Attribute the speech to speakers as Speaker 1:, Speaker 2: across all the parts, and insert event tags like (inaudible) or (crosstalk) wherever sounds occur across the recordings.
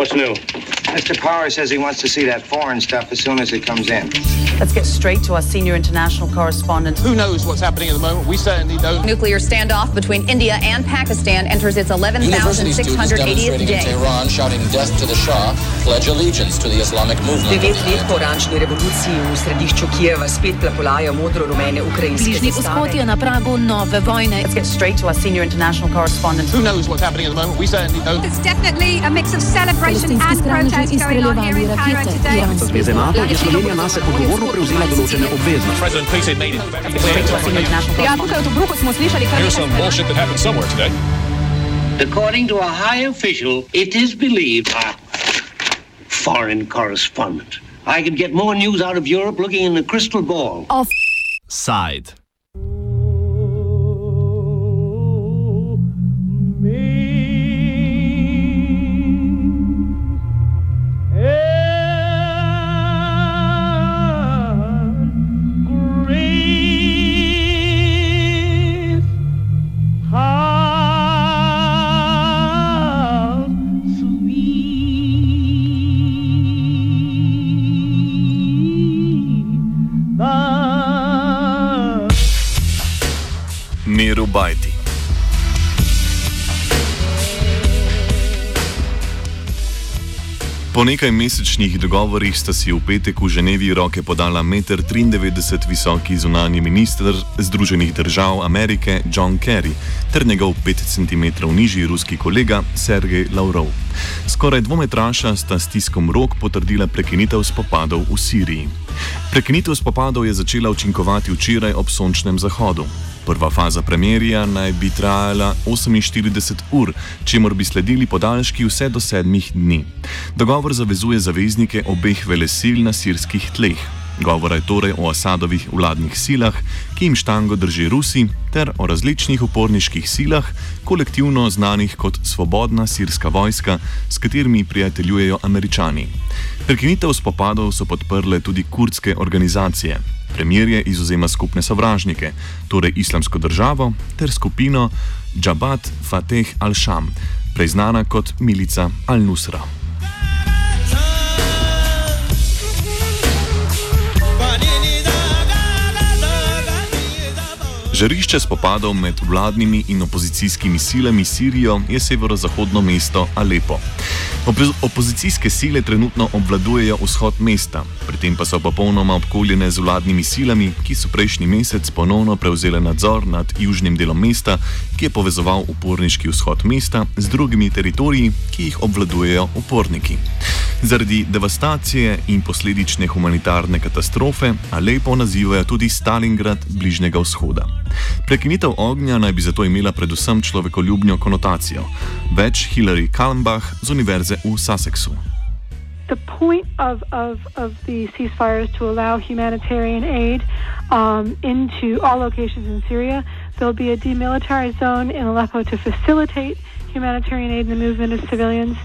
Speaker 1: What's new?
Speaker 2: Mr. Power says he wants to see that foreign stuff as soon as it comes in.
Speaker 3: Let's get straight to our senior international correspondent.
Speaker 4: Who knows what's happening at the moment? We certainly don't.
Speaker 5: Nuclear standoff between India and Pakistan enters its 11,680th
Speaker 6: in
Speaker 5: day.
Speaker 6: Tehran shouting death to the Shah, pledge allegiance to the Islamic movement.
Speaker 7: Devet let po oranžni revoluciji v središču Kijeva spet plapolajo modro-rumene ukrajinske
Speaker 8: Bližnji vzhod je na pragu nove vojne.
Speaker 3: Let's get straight to our senior international correspondent.
Speaker 4: Who knows what's happening at the moment? We certainly don't.
Speaker 9: It's definitely a mix of celebration and protest going on here
Speaker 8: izstreljevali rakete.
Speaker 9: today.
Speaker 10: Zveze NATO je Slovenija nase odgovorno prevzela določene obveznosti.
Speaker 4: President Putin made it very
Speaker 3: Straight to our senior
Speaker 4: clear.
Speaker 3: international
Speaker 8: Ja,
Speaker 3: correspondent.
Speaker 8: tukaj v Tobruku smo slišali kar
Speaker 11: Here's some bullshit that happened somewhere today.
Speaker 1: According to a high official, it is believed. Foreign correspondent. I could get more news out of Europe looking in a crystal ball.
Speaker 10: Side. Po nekaj mesečnih dogovorih sta si v petek v Ženevi roke podala 1,93 m visoki zunani minister Združenih držav Amerike John Kerry ter njegov 5 cm nižji ruski kolega Sergej Lavrov. Skoraj dvometraša sta s tiskom rok potrdila prekinitev spopadov v Siriji. Prekinitev spopadov je začela učinkovati včeraj ob sončnem zahodu. Prva faza premirja naj bi trajala 48 ur, čemur bi sledili podaljški vse do sedmih dni. Dogovor zavezuje zaveznike obeh velesil na sirskih tleh. Govora je torej o Asadovih vladnih silah, ki jim štango drži Rusi, ter o različnih uporniških silah, kolektivno znanih kot Svobodna sirska vojska, s katerimi prijateljujejo američani. Prekinitev spopadov so podprle tudi kurdske organizacije. Premirje izuzema skupne sovražnike, torej islamsko državo ter skupino Džabat Fateh al-Sham, prej znana kot milica al-Nusra. Žarišče spopadov med vladnimi in opozicijskimi silami Sirijo je severozahodno mesto Alepo. Opo- Opozicijske sile trenutno obvladujejo vzhod mesta, pri tem pa so popolnoma obkoljene z vladnimi silami, ki so prejšnji mesec ponovno prevzele nadzor nad južnim delom mesta, ki je povezoval uporniški vzhod mesta z drugimi teritoriji, ki jih obvladujejo uporniki. Zaradi devastacije in posledične humanitarne katastrofe Alepo nazivajo tudi Stalingrad Bližnjega vzhoda. Prekinitev ognja naj bi zato imela predvsem človekoljubno konotacijo. Več Hillary Kalmbach z Univerze v Sussexu.
Speaker 12: the point of, of, of the ceasefire is to allow humanitarian aid um, into all locations in Syria. There'll be a demilitarized zone in Aleppo to facilitate humanitarian aid and the movement of civilians.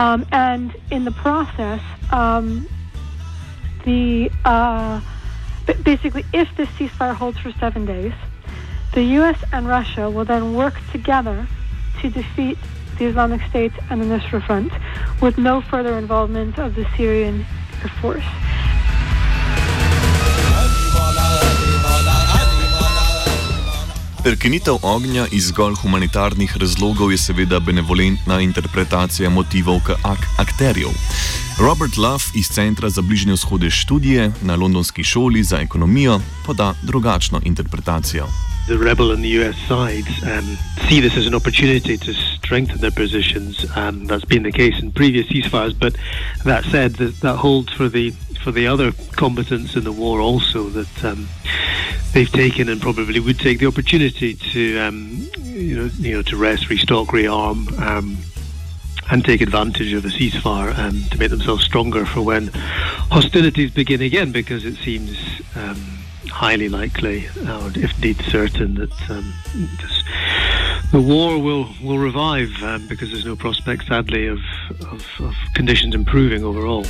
Speaker 12: Um, and in the process, um, the uh, basically, if this ceasefire holds for seven days, the U.S. and Russia will then work together to defeat the Islamic State and the Nusra Front with no further involvement of the Syrian Air Force.
Speaker 10: Prekinitev ognja iz zgolj humanitarnih razlogov je seveda benevolentna interpretacija motivov ak akterjev. Robert Love iz Centra za bližnje vzhode študije na Londonski šoli za ekonomijo poda drugačno interpretacijo.
Speaker 13: the rebel and the US sides um, see this as an opportunity to strengthen their positions, and that's been the case in previous ceasefires. But that said, that, that holds for the for the other combatants in the war also that um, they've taken and probably would take the opportunity to um, you know you know to rest, restock, rearm. Um, and take advantage of a ceasefire um, to make themselves stronger for when hostilities begin again, because it seems um, highly likely, or if indeed certain, that um, the war will will revive um, because there's no prospect, sadly, of, of, of conditions improving overall.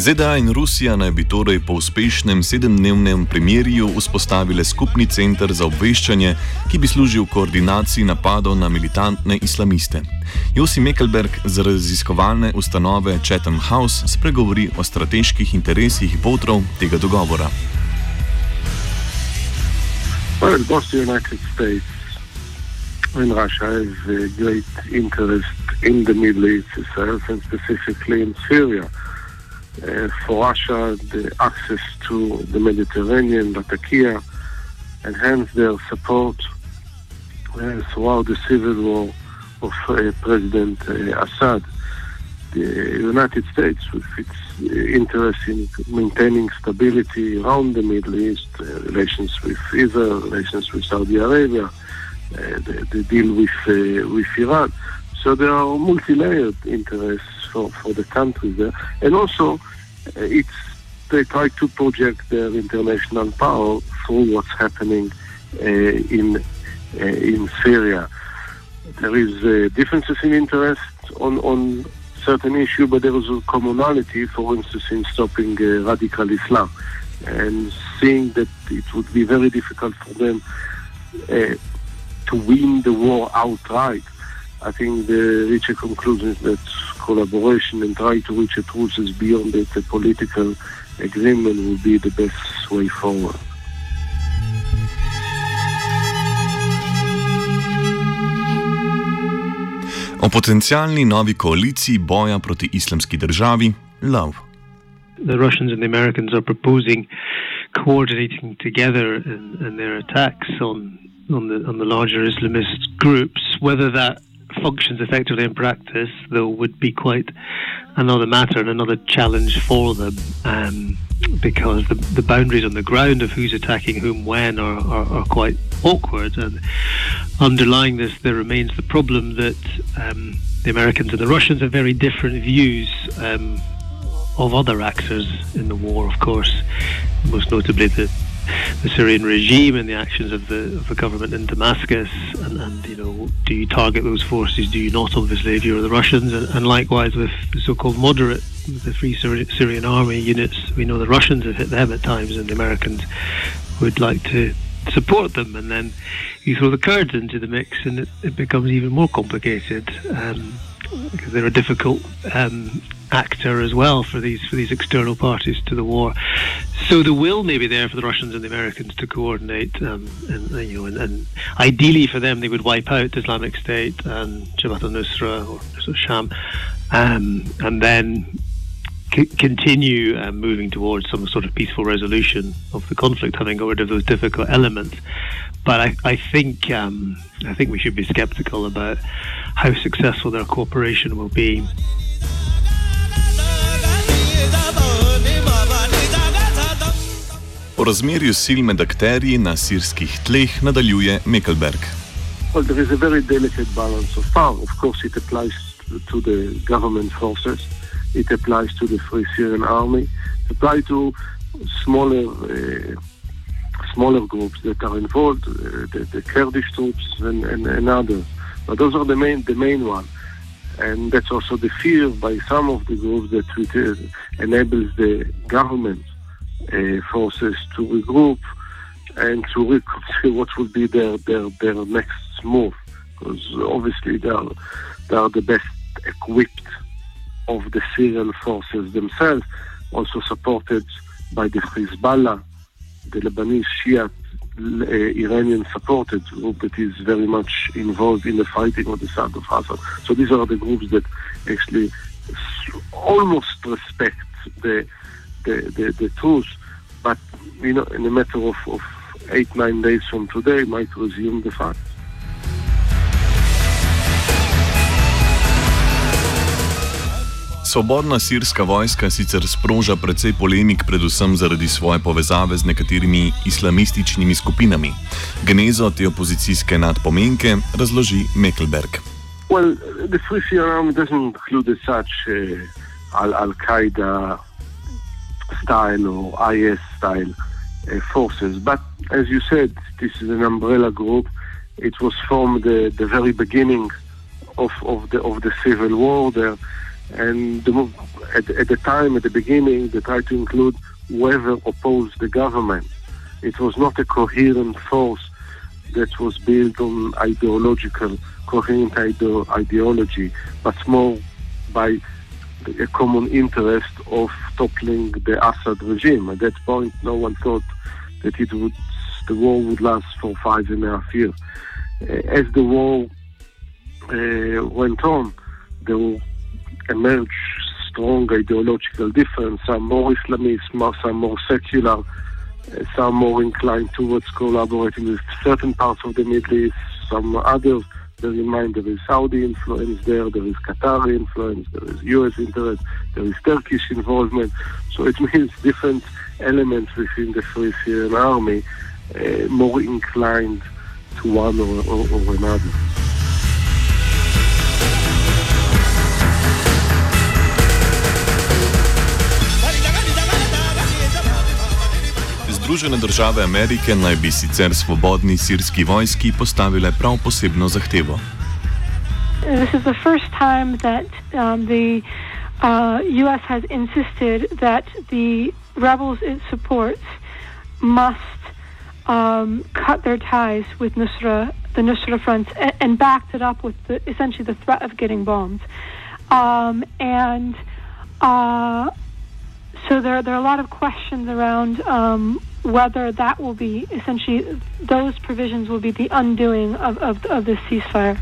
Speaker 10: ZDA in Rusija naj bi torej po uspešnem sedemdnevnem primerju vzpostavile skupni center za obveščanje, ki bi služil koordinaciji napadov na militantne islamiste. Josi Mekelberg z raziskovalne ustanove Chatham House spregovori o strateških interesih botrov tega dogovora.
Speaker 14: Well, both the United States and Russia have a great interest in the Middle East itself and specifically in Syria. Uh, for Russia, the access to the Mediterranean, Latakia, and hence their support uh, throughout the civil war of uh, President uh, Assad. The United States, with its interest in maintaining stability around the Middle East, uh, relations with Israel, relations with Saudi Arabia, uh, the, the, deal with uh, with Iran. So there are multi-layered interests for, for the countries there, and also it's they try to project their international power through what's happening in in Syria. There is differences in interest on on certain issue, but there is a commonality, for instance, in stopping uh, radical Islam and seeing that it would be very difficult for them uh, to win the war outright. I think the reach a conclusion that collaboration and try to reach a truce is beyond it. A political agreement will be the best way forward.
Speaker 10: O potencialni novi koaliciji boja proti islamski državi, Love.
Speaker 13: The Russians and the Americans are proposing coordinating together in, in their attacks on on the on the larger Islamist groups. Whether that functions effectively in practice, though, would be quite another matter and another challenge for them. Um, because the, the boundaries on the ground of who's attacking whom when are, are, are quite awkward. And underlying this, there remains the problem that um, the Americans and the Russians have very different views um, of other actors in the war, of course, most notably the the Syrian regime and the actions of the of the government in Damascus, and, and you know, do you target those forces? Do you not? Obviously, if you're the Russians, and, and likewise with the so-called moderate, the Free Syrian Army units, we know the Russians have hit them at times, and the Americans would like to support them, and then you throw the Kurds into the mix, and it, it becomes even more complicated. Um, because they're a difficult um, actor as well for these for these external parties to the war. So the will may be there for the Russians and the Americans to coordinate, um, and you know, and, and, ideally for them they would wipe out Islamic State and Jabhat al-Nusra or Sham, um, and then c- continue um, moving towards some sort of peaceful resolution of the conflict, having got rid of those difficult elements. But I, I think um, I think we should be sceptical about how successful their cooperation will be.
Speaker 10: O razmerju sil med akterji na sirskih tleh nadaljuje Mekelberg.
Speaker 14: Well, there is a very delicate balance of power. Of course, it applies to the government forces. It applies to the Free Syrian Army. It applies to smaller uh, smaller groups that are involved, the, the, Kurdish troops and, and, and, others. But those are the main the main one, and that's also the fear by some of the groups that it enables the government uh, forces to regroup and to reconsider (laughs) what will be their their, their next move, because obviously they are they are the best equipped of the Syrian forces themselves, also supported by the Hezbollah the Lebanese Shia uh, Iranian supported group that is very much involved in the fighting on the side of Assad. So these are the groups that actually almost respect the the, the, the truth, but you know, in a matter of, of eight nine days from today, might resume the fight.
Speaker 10: Svobodna sirska vojska sicer sproža precej polemik, predvsem zaradi svoje povezave z nekaterimi islamističnimi skupinami. Genezo te opozicijske nadpomenke razloži Mekelberg.
Speaker 14: Well, the Free Syrian Army doesn't include such uh, Al-Qaeda style or IS style uh, forces, but as you said, this is an umbrella group. It was formed at the, the very beginning of, of, the, of the civil war there. And the, at, at the time, at the beginning, they tried to include whoever opposed the government. It was not a coherent force that was built on ideological, coherent ide- ideology, but more by a common interest of toppling the Assad regime. At that point, no one thought that it would, the war would last for five and a half years. As the war uh, went on, there emerged strong ideological difference. Some more Islamist, some more secular, uh, some more inclined towards collaborating with certain parts of the Middle East, some others. Bear in mind there is Saudi influence there, there is Qatari influence, there is US interest, there is Turkish involvement. So it means different elements within the Free Syrian Army uh, more inclined to one or, or, or another.
Speaker 10: Združene države Amerike naj bi sicer svobodni sirski vojski postavile prav posebno zahtevo.
Speaker 12: This is the first time that um, the uh, U.S. has insisted that the rebels it supports must um, cut their ties with Nusra, the Nusra Front, and, and backed it up with the, essentially the threat of getting bombed. Um, and uh, so there, there are a lot of questions around um, whether that will be essentially those provisions will be the undoing of, of, of this ceasefire.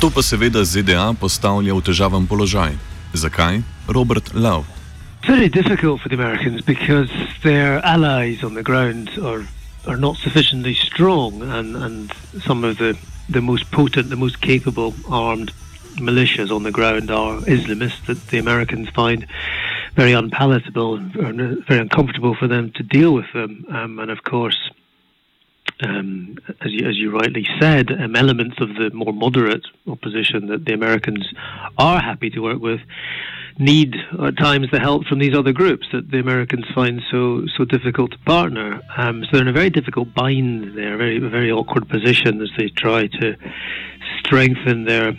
Speaker 10: To pa seveda ZDA postavlja v težaven položaj. Zakaj? Robert Love.
Speaker 13: It's very difficult for the Americans because their allies on the ground are are not sufficiently strong, and, and some of the, the most potent, the most capable armed militias on the ground are Islamists that the Americans find very unpalatable and very uncomfortable for them to deal with them. Um, and of course, um, as, you, as you rightly said, um, elements of the more moderate opposition that the Americans are happy to work with need at times the help from these other groups that the Americans find so so difficult to partner. Um, so they're in a very difficult bind there, a very very awkward position as they try to strengthen their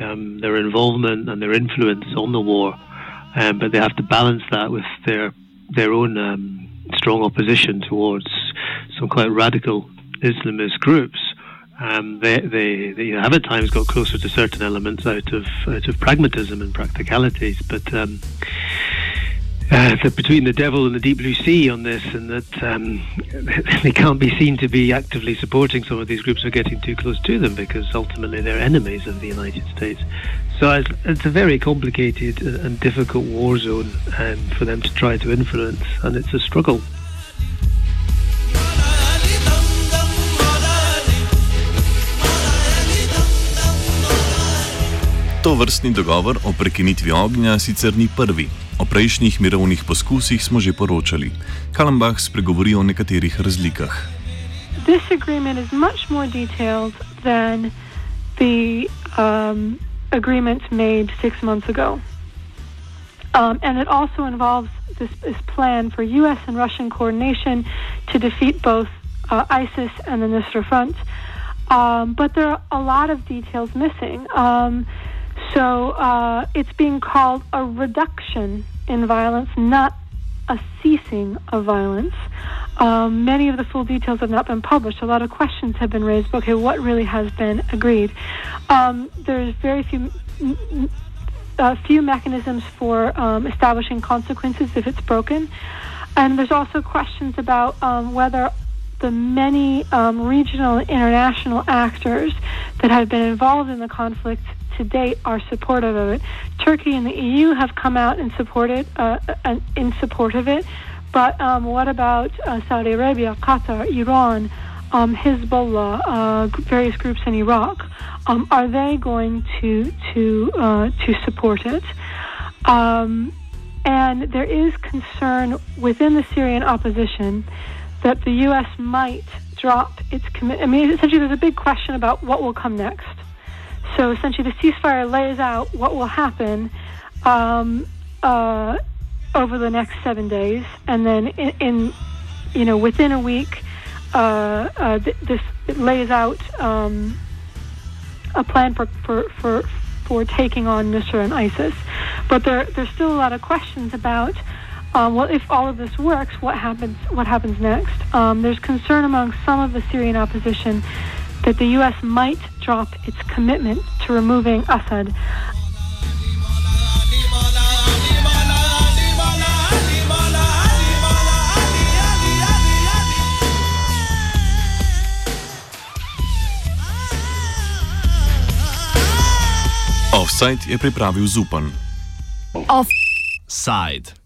Speaker 13: um, their involvement and their influence on the war. Um, but they have to balance that with their their own um, strong opposition towards some quite radical Islamist groups. Um, they, they, they have at times got closer to certain elements out of out of pragmatism and practicalities, but uh, between the devil and the deep blue sea on this, and that um, (laughs) they can't be seen to be actively supporting some of these groups or getting too close to them because ultimately they're enemies of the United States. So it's, it's a very complicated and difficult war zone um, for them to try to influence, and it's a struggle.
Speaker 10: To vrstni dogovor o prekinitvi ognja sicer ni prvi. O prejšnjih mirovnih poskusih smo že poročali. Kalambach spregovori o nekaterih razlikah.
Speaker 12: This agreement is much more detailed than the um, agreement made six months ago. Um, and it also involves this, this, plan for U.S. and Russian coordination to defeat both uh, ISIS and the Nusra Front. Um, but there are a lot of details missing. Um, so uh, it's being called a reduction in violence, not a ceasing of violence. Um, many of the full details have not been published. A lot of questions have been raised. Okay, what really has been agreed? Um, there's very few. Uh, few mechanisms for um, establishing consequences if it's broken. And there's also questions about um, whether the many um, regional and international actors that have been involved in the conflict to date are supportive of it. Turkey and the EU have come out and supported uh, in support of it. But um, what about uh, Saudi Arabia, Qatar, Iran, um, Hezbollah, uh, various groups in Iraq? Um, are they going to to uh, to support it? Um, and there is concern within the Syrian opposition that the U.S. might drop its commitment. I mean, essentially, there's a big question about what will come next. So essentially, the ceasefire lays out what will happen um, uh, over the next seven days, and then in, in you know within a week, uh, uh, th- this lays out um, a plan for for for, for taking on Nusra and ISIS. But there there's still a lot of questions about. Um, well, if all of this works, what happens? What happens next? Um, there's concern among some of the Syrian opposition that the U.S. might drop its commitment to removing Assad.
Speaker 10: Offside je pripravil Zupan.
Speaker 8: Offside.